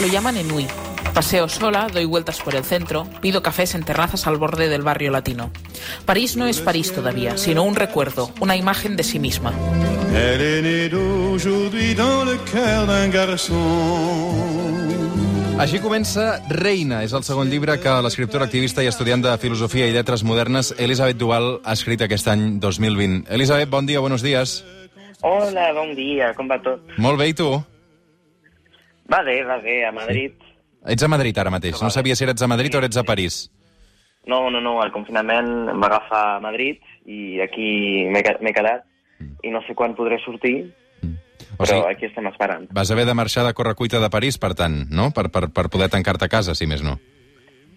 lo llaman Enui. Paseo sola, doy vueltas por el centro, pido cafés en terrazas al borde del barrio latino. París no es París todavía, sino un recuerdo, una imagen de sí misma. Elle est née d'aujourd'hui dans le cœur d'un garçon. Així comença Reina. És el segon llibre que l'escriptora activista i estudiant de Filosofia i Lletres Modernes Elisabet Duval ha escrit aquest any 2020. Elisabet, bon dia, buenos días. Hola, bon dia, com va tot? Molt bé, i tu? Va bé, va bé, a Madrid. Ets a Madrid ara mateix. No sabia si eres a Madrid o eres a París. No, no, no, el confinament em va agafar a Madrid i aquí m'he quedat i no sé quan podré sortir, O però sigui, aquí estem esperant. vas haver de marxar de correcuita de París, per tant, no? Per, per, per poder tancar-te a casa, si més no.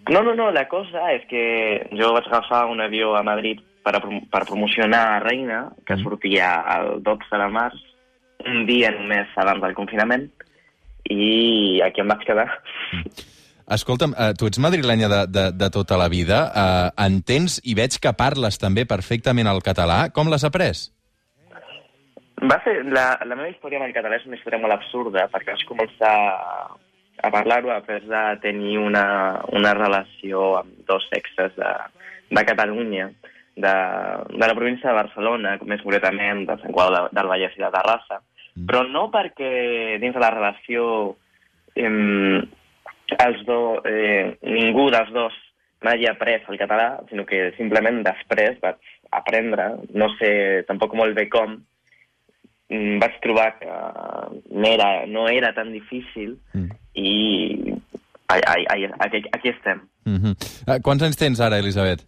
No, no, no, la cosa és que jo vaig agafar un avió a Madrid per, a per promocionar Reina, que sortia el 12 de març, un dia només abans del confinament, i aquí em vaig quedar. Escolta'm, eh, tu ets madrilenya de, de, de tota la vida. Eh, entens i veig que parles també perfectament el català. Com l'has après? Va ser, la, la meva història amb el català és una història molt absurda, perquè vaig començar a parlar-ho després de tenir una, una relació amb dos sexes de, de Catalunya, de, de la província de Barcelona, més concretament de Sant Qual de- del Vallès i de Terrassa, però no perquè dins de la relació eh, els do, eh, ningú dels dos m'hagi après el català, sinó que simplement després vaig aprendre, no sé tampoc molt bé com, mm, vaig trobar que no era, no era tan difícil Mm. i ai, ai, ai, aquí, aquí estem. Mm -hmm. eh, quants anys tens ara, Elisabet?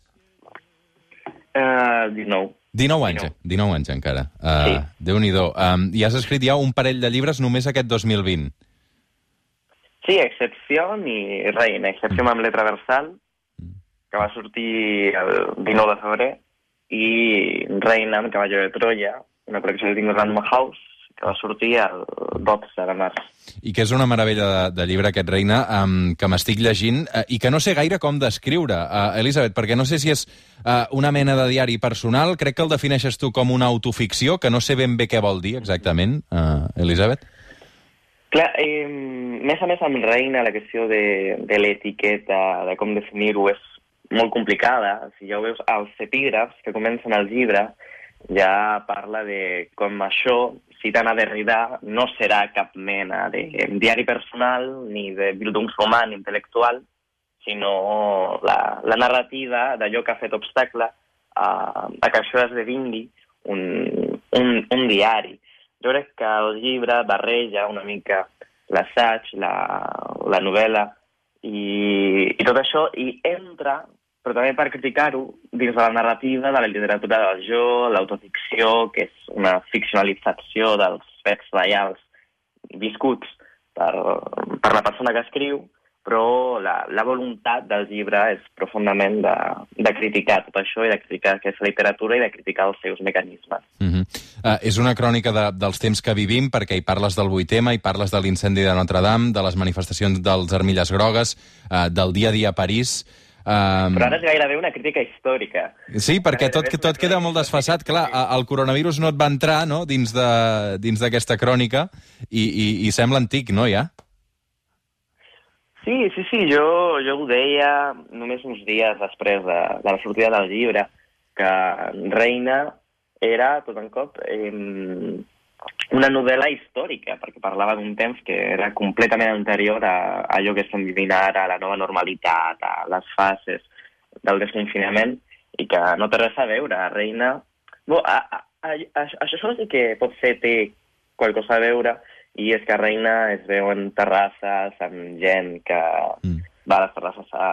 Uh, 19. 19 anys, 19. 19 anys encara. Uh, Sí. Déu-n'hi-do. Um, I has escrit ja un parell de llibres només aquest 2020. Sí, Excepció i Reina. Excepció amb letra versal, que va sortir el 19 de febrer, i Reina amb Cavalló de Troia, una col·lecció que tinc Random House, que va sortir el 12 de març. I que és una meravella de, de llibre, aquest Reina, um, que m'estic llegint, uh, i que no sé gaire com descriure, uh, Elisabet, perquè no sé si és uh, una mena de diari personal, crec que el defineixes tu com una autoficció, que no sé ben bé què vol dir exactament, uh, Elisabet. Clar, eh, més a més amb Reina la qüestió de, de l'etiqueta, de com definir-ho, és molt complicada. Si ja ho veus, als epígrafs que comencen el llibre ja parla de com això, citant a Derrida, no serà cap mena de diari personal ni de Bildungsroman intel·lectual, sinó la, la narrativa d'allò que ha fet obstacle a, a que això esdevingui un, un, un diari. Jo crec que el llibre barreja una mica l'assaig, la, la novel·la i, i tot això, i entra, però també per criticar-ho, dins de la narrativa de la literatura del jo, l'autoficció, que és una ficcionalització dels fets reals viscuts per, per la persona que escriu, però la, la voluntat del llibre és profundament de, de criticar tot això i de criticar aquesta literatura i de criticar els seus mecanismes. Uh -huh. uh, és una crònica de, dels temps que vivim, perquè hi parles del 8M, hi parles de l'incendi de Notre Dame, de les manifestacions dels armilles grogues, uh, del dia a dia a París... Uh, Però ara és gairebé una crítica històrica. Sí, perquè tot, tot queda molt desfassat. Clar, el coronavirus no et va entrar no? dins d'aquesta crònica i, i, i sembla antic, no, ja? Sí, sí, sí, jo, jo ho deia només uns dies després de, de la sortida del llibre, que Reina era, tot un cop, eh, una novel·la històrica, perquè parlava d'un temps que era completament anterior a, allò que estem vivint ara, a la nova normalitat, a les fases del desconfinament, i que no té res a veure. Reina... Bo, a, a, a, això sí que potser té qualque cosa a veure, i és que Reina es veuen terrasses amb gent que Mm. va a les terrasses a,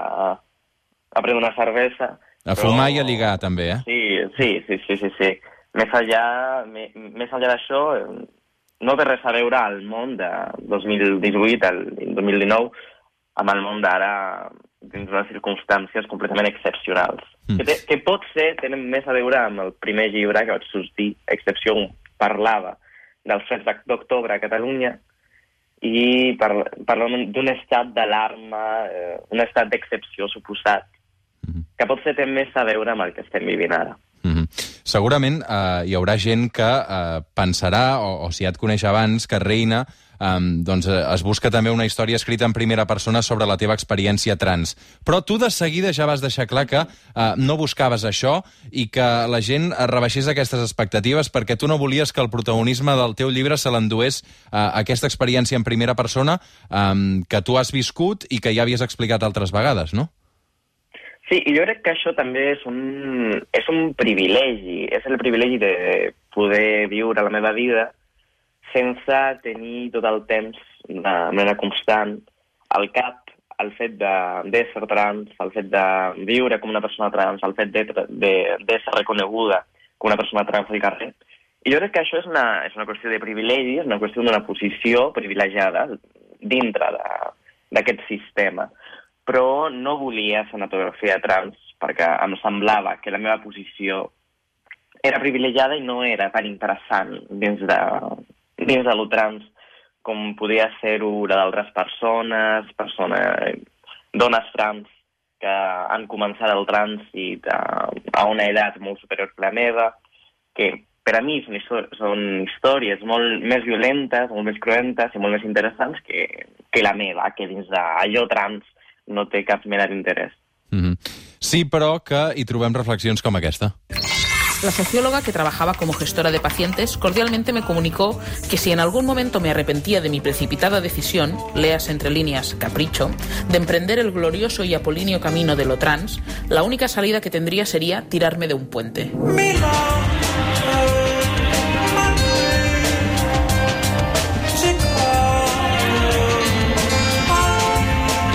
a prendre una cervesa. A fumar i a lligar, també, eh? Sí, sí, sí, sí, sí, sí. Més enllà, més enllà d'això, eh, no té res a veure al món de 2018, al 2019, amb el món d'ara dins unes circumstàncies completament excepcionals. Mm. Que, que potser tenen més a veure amb el primer llibre que vaig sortir, Excepció, parlava dels fets d'octubre a Catalunya i par parlava d'un estat d'alarma, eh, un estat d'excepció suposat, Mhm. que potser té més a veure amb el que estem vivint ara. Segurament eh, hi haurà gent que eh, pensarà, o, o si ja et coneix abans, que Reina doncs, eh, es busca també una història escrita en primera persona sobre la teva experiència trans. Però tu de seguida ja vas deixar clar que uh, no buscaves això i que la gent rebaixés aquestes expectatives perquè tu no volies que el protagonisme del teu llibre se l'endués uh, aquesta experiència en primera persona um, que tu has viscut i que ja havies explicat altres vegades, no? Sí, i jo crec que això també és un, és un privilegi. És el privilegi de poder viure la meva vida sense tenir tot el temps de manera constant al cap el fet d'ésser trans, el fet de viure com una persona trans, el fet d'ésser de, de, reconeguda com una persona trans al carrer. I jo crec que això és una, és una qüestió de privilegi, és una qüestió d'una posició privilegiada dintre d'aquest sistema. Però no volia fotografia trans perquè em semblava que la meva posició era privilegiada i no era tan interessant dins de, dins de lo trans com podia ser-ho la d'altres persones, persones, dones trans que han començat el trànsit a, a una edat molt superior que la meva, que per a mi són, són històries molt més violentes, molt més cruentes i molt més interessants que, que la meva, que dins d'allò trans no té cap mena d'interès. Mm -hmm. Sí, però que hi trobem reflexions com aquesta. La socióloga que trabajaba como gestora de pacientes cordialmente me comunicó que si en algún momento me arrepentía de mi precipitada decisión, leas entre líneas capricho, de emprender el glorioso y apolíneo camino de lo trans, la única salida que tendría sería tirarme de un puente.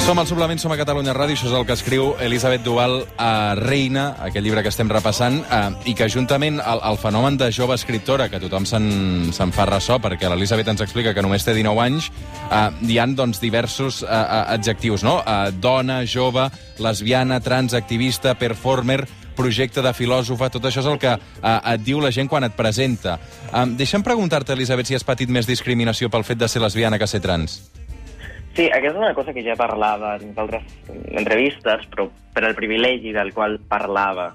Som al Suplement, som a Catalunya Ràdio, això és el que escriu Elisabet Duval a Reina, aquest llibre que estem repassant, eh, i que juntament al, al fenomen de jove escriptora, que tothom se'n se fa ressò, perquè l'Elisabet ens explica que només té 19 anys, eh, hi han doncs, diversos eh, eh, adjectius, no? Eh, dona, jove, lesbiana, trans, activista, performer, projecte de filòsofa, tot això és el que eh, et diu la gent quan et presenta. Eh, deixa'm preguntar-te, Elisabet, si has patit més discriminació pel fet de ser lesbiana que ser trans. Sí, aquesta és una cosa que ja parlava en altres entrevistes, però per al privilegi del qual parlava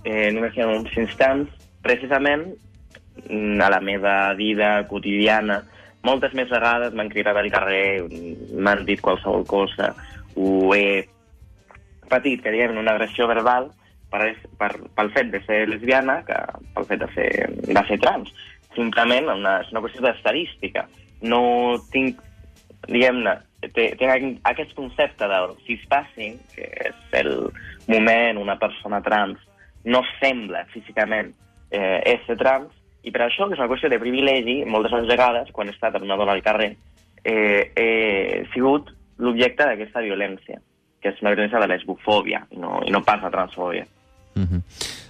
eh, només hi ha uns instants, precisament mm, a la meva vida quotidiana, moltes més vegades m'han cridat al carrer, m'han dit qualsevol cosa, ho he patit, que diguem, una agressió verbal per, per, pel fet de ser lesbiana que pel fet de ser, de ser trans. Simplement una, és una qüestió d'estadística. No tinc, diguem-ne, té, té aquest concepte del cispassing, que és el moment una persona trans no sembla físicament eh, ésser trans, i per això, és una qüestió de privilegi, moltes vegades, quan he estat amb una dona al carrer, eh, he sigut l'objecte d'aquesta violència, que és una violència de l'esbofòbia, no, i no pas la transfòbia. Uh -huh.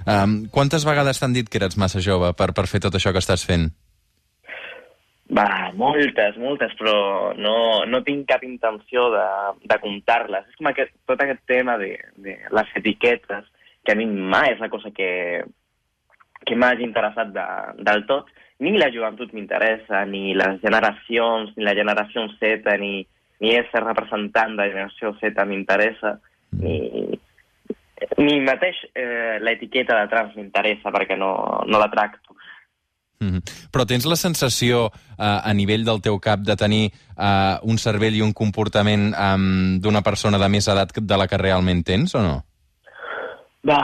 um, quantes vegades t'han dit que eres massa jove per, per fer tot això que estàs fent? Va, moltes, moltes, però no, no tinc cap intenció de, de comptar-les. És com aquest, tot aquest tema de, de les etiquetes, que a mi mai és la cosa que, que m'hagi interessat de, del tot. Ni la joventut m'interessa, ni les generacions, ni la generació Z, ni, ni ser representant de la generació Z m'interessa, ni, ni mateix eh, l'etiqueta de trans m'interessa perquè no, no la tracto. Mm -hmm. Però tens la sensació eh, a nivell del teu cap de tenir eh, un cervell i un comportament um, d'una persona de més edat de la que realment tens o no? Va,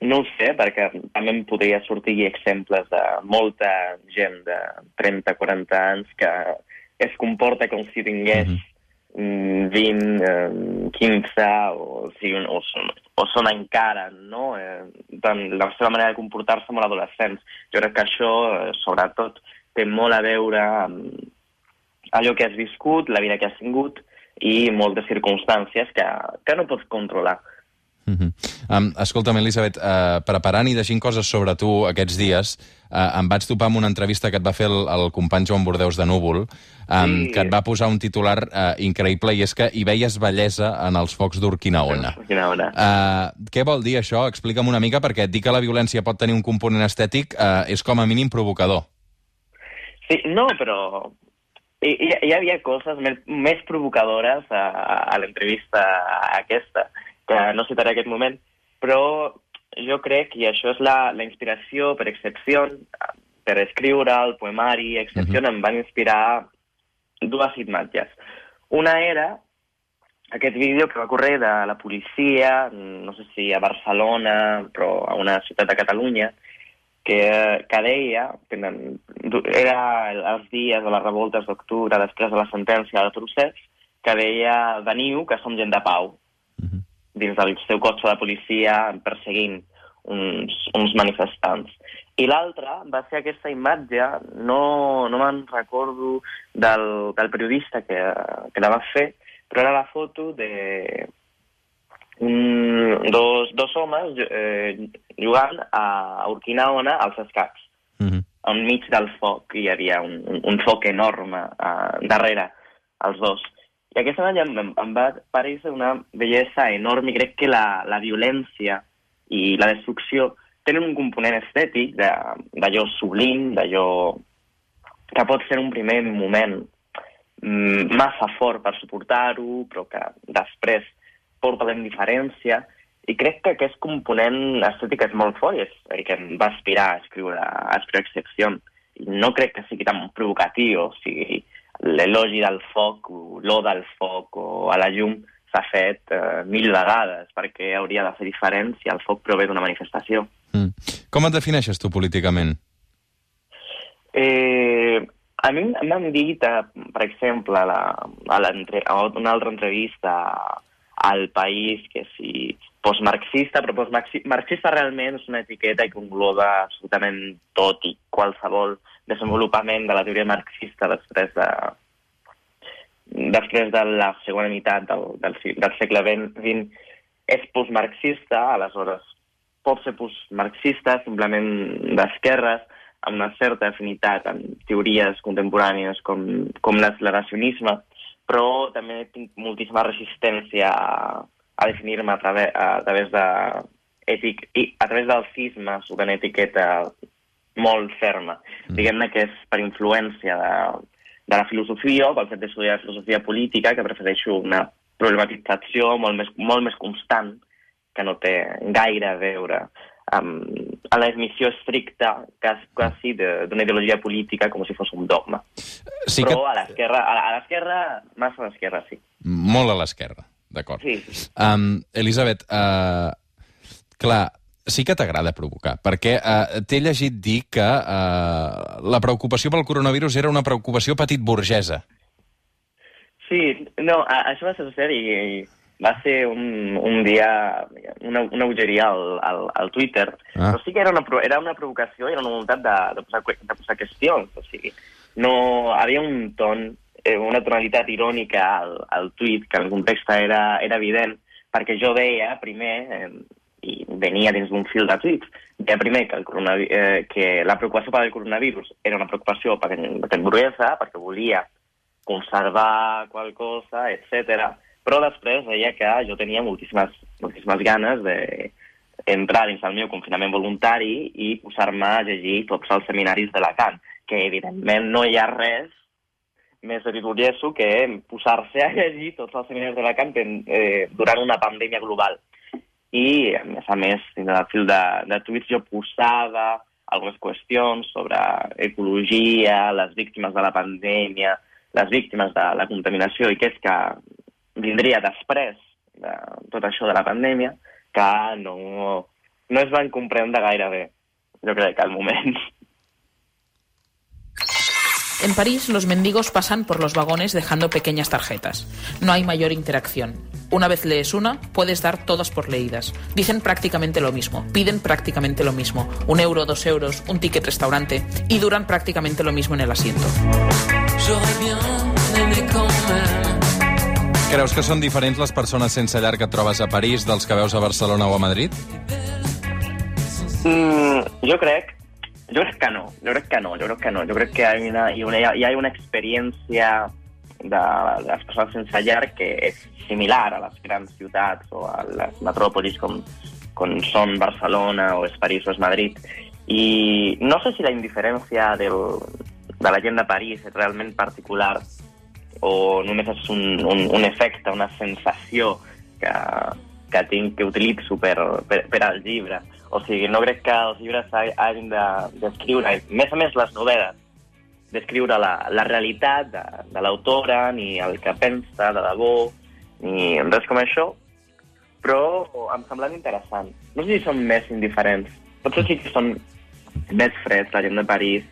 no ho sé, perquè també em podria sortir exemples de molta gent de 30-40 anys que es comporta com si tingués mm -hmm 20, 15 o, sigui, o, són, o són encara, no? Eh, la seva manera de comportar-se amb l'adolescents. Jo crec que això, eh, sobretot, té molt a veure amb allò que has viscut, la vida que has tingut i moltes circumstàncies que, que no pots controlar. Uh -huh. um, escolta'm, Elisabet, uh, preparant i deixant coses sobre tu aquests dies, uh, em vaig topar amb una entrevista que et va fer el, el company Joan Bordeus de Núvol, um, sí. que et va posar un titular uh, increïble, i és que hi veies bellesa en els focs d'Urquinaona. Uh, què vol dir això? Explica'm una mica, perquè dir que la violència pot tenir un component estètic uh, és com a mínim provocador. Sí, no, però hi, hi havia coses més, més provocadores a, a l'entrevista aquesta que no citaré aquest moment, però jo crec, i això és la, la inspiració per excepció, per escriure el poemari, etc., em van inspirar dues imatges. Una era aquest vídeo que va córrer de la policia, no sé si a Barcelona, però a una ciutat de Catalunya, que, que deia, que era els dies de les revoltes d'octubre, després de la sentència del procés, que deia, veniu, que som gent de pau, uh -huh. Dins del seu cotxe de policia perseguint uns, uns manifestants. I l'altra va ser aquesta imatge, no, no me'n recordo del, del periodista que, que la va fer, però era la foto de un, dos, dos homes eh, jugant a Urquinaona als escacs. Mm -hmm. Enmig del foc hi havia un, un, un foc enorme uh, darrere els dos. I aquesta imatge em, em va parèixer una bellesa enorme i crec que la, la violència i la destrucció tenen un component estètic d'allò sublim, d'allò que pot ser un primer moment mm, massa fort per suportar-ho, però que després porta la indiferència, i crec que aquest component estètic és molt fort i és el que em va aspirar a escriure, a escriure Excepció. I no crec que sigui tan provocatiu, o sigui, l'elogi del foc, l'or del foc o a la llum s'ha fet eh, mil vegades perquè hauria de ser diferent si el foc prové d'una manifestació. Mm. Com et defineixes tu políticament? Eh, a mi m'han dit, eh, per exemple, a, la, a, a una altra entrevista al país que si postmarxista, però postmarxista realment és una etiqueta que engloba absolutament tot i qualsevol desenvolupament de la teoria marxista després de, després de la segona meitat del, del, del segle XX és postmarxista, aleshores pot ser postmarxista simplement d'esquerres, amb una certa afinitat amb teories contemporànies com, com l'acceleracionisme, però també tinc moltíssima resistència a, a definir-me a, través, a través de etic, i a través del cisma sota una etiqueta molt ferma. Mm. Diguem-ne que és per influència de, de la filosofia o pel fet d'estudiar la filosofia política que prefereixo una problematització molt més, molt més constant que no té gaire a veure amb, a l'admissió estricta quasi, d'una ideologia política com si fos un dogma. Sí Però que... a l'esquerra, a l'esquerra, massa a l'esquerra, sí. Molt a l'esquerra, d'acord. Sí. Um, Elisabet, uh, clar, sí que t'agrada provocar, perquè uh, t'he llegit dir que uh, la preocupació pel coronavirus era una preocupació petit burgesa. Sí, no, això va ser i, i va ser un, un dia, una, una bogeria al, al, al Twitter, ah. però sí que era una, era una provocació era una voluntat de, de, posar, de posar qüestions, o sigui, no, havia un ton, eh, una tonalitat irònica al, al tuit, que en el context era, era evident, perquè jo deia primer, eh, i venia dins d'un fil de tuits, deia primer que, el eh, que la preocupació per al coronavirus era una preocupació per aquest burguesa, perquè volia conservar qual cosa, etc però després deia que jo tenia moltíssimes, moltíssimes ganes de entrar dins el meu confinament voluntari i posar-me a llegir tots els seminaris de Lacan, que evidentment no hi ha res més editorieso que posar-se a llegir tots els seminaris de Lacan eh, durant una pandèmia global. I, a més a més, en el fil de, de tuits jo posava algunes qüestions sobre ecologia, les víctimes de la pandèmia, les víctimes de la contaminació, i que és que vindria després de tot això de la pandèmia, que no, no es van comprendre gaire bé, jo crec, al moment. En París, los mendigos pasan por los vagones dejando pequeñas tarjetas. No hay mayor interacción. Una vez lees una, puedes dar todas por leídas. Dicen prácticamente lo mismo, piden prácticamente lo mismo. Un euro, dos euros, un ticket restaurante y duran prácticamente lo mismo en el asiento. Creus que són diferents les persones sense llar que et trobes a París dels que veus a Barcelona o a Madrid? Mm, jo crec jo crec que no, jo crec que no, jo crec que no. Jo crec que hi ha una, hi ha una, hi ha una experiència de, les persones sense llar que és similar a les grans ciutats o a les metròpolis com, com són Barcelona o és París o és Madrid. I no sé si la indiferència del, de la gent de París és realment particular o només és un, un, un efecte, una sensació que, que tinc, que utilitzo per, per, per al llibre, O sigui, no crec que els llibres ha- hagin de- d'escriure, de, més a més les novel·les, descriure la, la realitat de, de l'autora, ni el que pensa de debò, ni res com això, però em semblen interessant. No sé si són més indiferents. Potser sí que són més freds, la gent de París,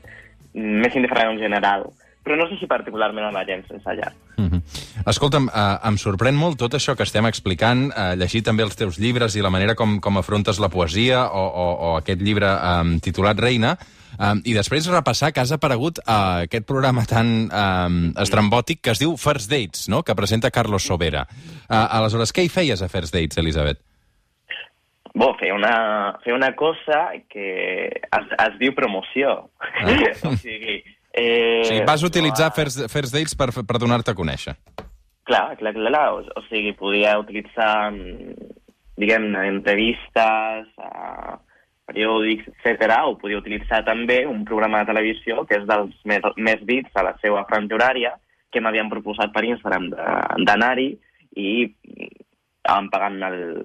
més indiferent en general, però no sé si particularment amb la gent sense llar. Mm -hmm. Escolta'm, eh, em sorprèn molt tot això que estem explicant, eh, llegir també els teus llibres i la manera com, com afrontes la poesia o, o, o aquest llibre eh, titulat Reina, eh, i després repassar que has aparegut a aquest programa tan eh, estrambòtic que es diu First Dates, no?, que presenta Carlos Sobera. Eh, aleshores, què hi feies a First Dates, Elisabet? Bo, fer una, fer una cosa que es, es diu promoció. Ah. o sigui... Eh, O sigui, vas utilitzar trobar- First, first Dates per, per donar-te a conèixer. Clar, clar, clar, clar. O, o sigui, podia utilitzar, mm, diguem-ne, entrevistes, a periòdics, etc. o podia utilitzar també un programa de televisió que és dels més, més vits a la seva franja horària, que m'havien proposat per Instagram d'anar-hi i mm, estaven pagant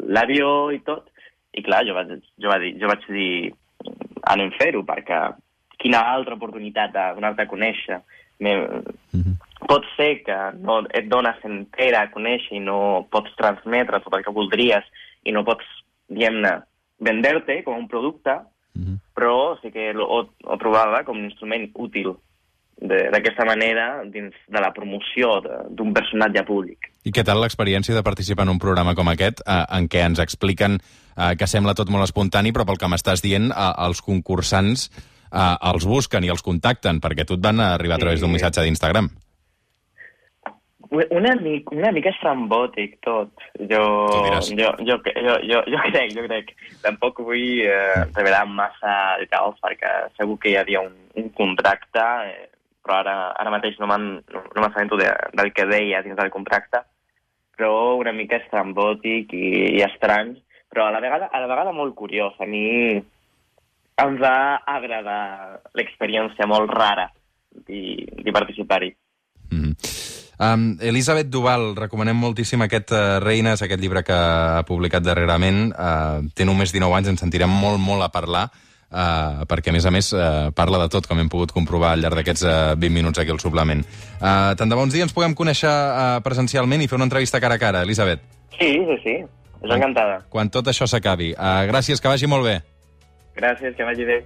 l'avió i tot. I clar, jo vaig, jo vaig dir, jo vaig dir anem a fer-ho, perquè quina altra oportunitat de donar-te a conèixer. Me, pot ser que no et dones entera a conèixer i no pots transmetre tot el que voldries i no pots, diguem-ne, vender-te com un producte, Mhm. però sí que lo, ho, ho trobava com un instrument útil de- d'aquesta manera dins de la promoció d'un personatge públic. I què tal l'experiència de participar en un programa com aquest, eh, en què ens expliquen eh, que sembla tot molt espontani, però pel que m'estàs dient, eh, els concursants eh, els busquen i els contacten, perquè tu et van arribar a través d'un Sí. missatge d'Instagram. Una, mica, una mica estrambòtic tot. Jo, jo, jo, jo, jo, jo crec, jo crec. Tampoc vull eh, revelar massa detalls perquè segur que hi havia un, un contracte, eh, però ara, ara mateix no me'n no, m'assabento de, del que deia dins del contracte, però una mica estrambòtic i, i estrany, però a la vegada, a la vegada molt curiós. A mi em va agradar l'experiència molt rara de participar-hi. Um, Elisabet Duval, recomanem moltíssim aquest uh, Reines, aquest llibre que ha publicat darrerament. Uh, té només 19 anys, ens sentirem molt, molt a parlar, uh, perquè, a més a més, uh, parla de tot, com hem pogut comprovar al llarg d'aquests uh, 20 minuts aquí al suplement. Uh, tant de bons dies ens puguem conèixer uh, presencialment i fer una entrevista cara a cara, Elisabet. Sí, sí, sí. És encantada. Quan tot això s'acabi. Uh, gràcies, que vagi molt bé. Gràcies, que vagi bé.